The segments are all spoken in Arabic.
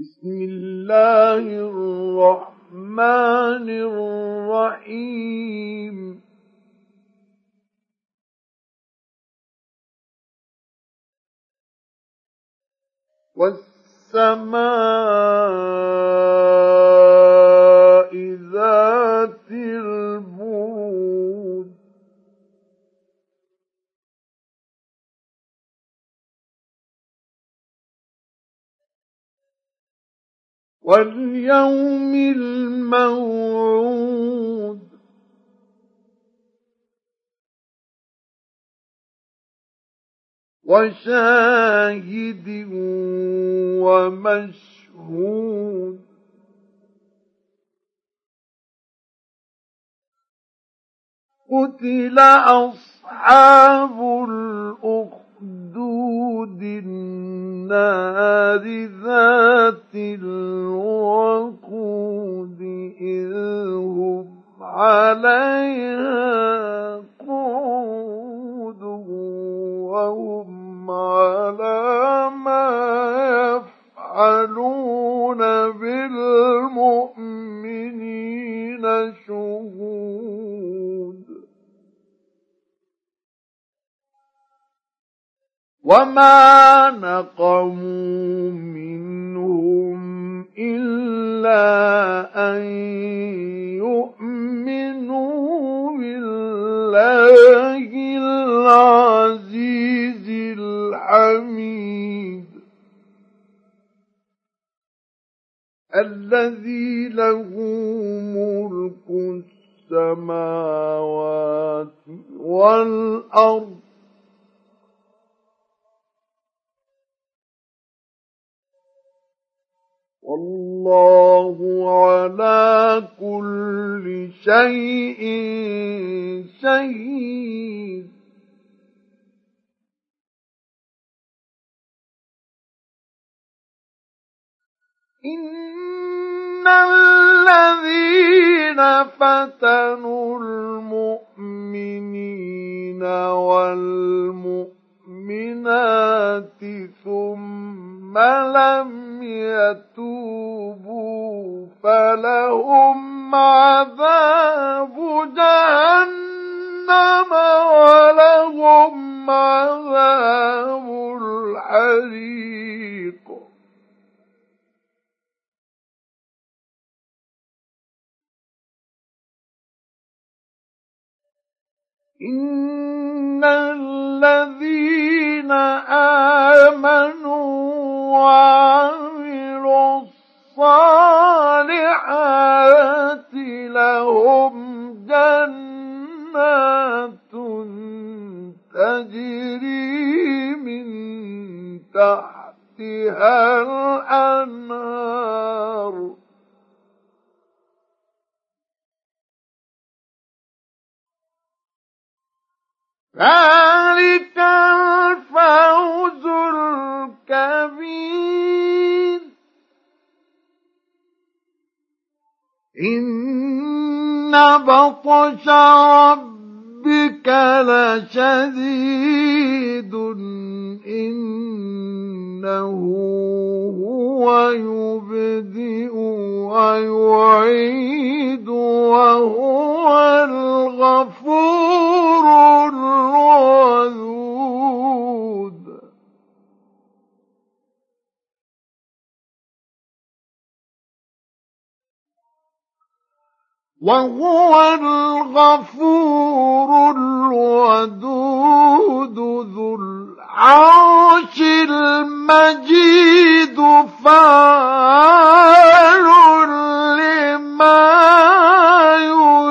بسم الله الرحمن الرحيم. والسماء واليوم الموعود. وشاهد ومشهود. قتل أصحاب الأخدود النار ذات الوقود إذ هم عليها قعود وهم على ما يفعلون بالمؤمنين شهود. وما نقموا منهم إلا أن يؤمنوا بالله العزيز الحميد الذي له ملك السماوات والأرض على كل شيء شهيد. إن الذين فتنوا المؤمنين والمؤمنات ثم لم يتوبوا فلهم عذاب جهنم ولهم عذاب الحريق. إن الذين آمنوا جنات تجري من تحتها الأنهار. ذلك الفوز الكبير. بطش ربك لشديد إنه هو يبدئ ويعيد وهو الغفور الودود وهو الغفور الودود ذو العرش المجيد فعال لما يريد.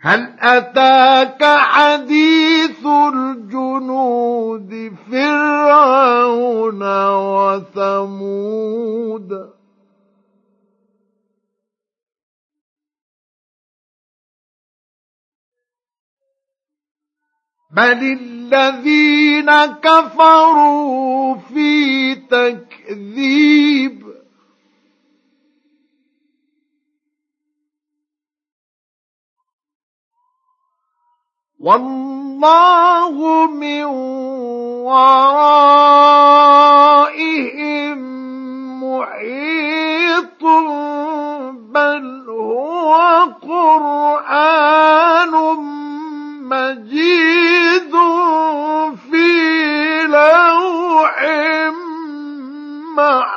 هل أتاك حديث فرعون وثمود. بل الذين كفروا في تكذيب. والله من ورائهم محيط بل هو قرآن مجيد في لوح محفوظ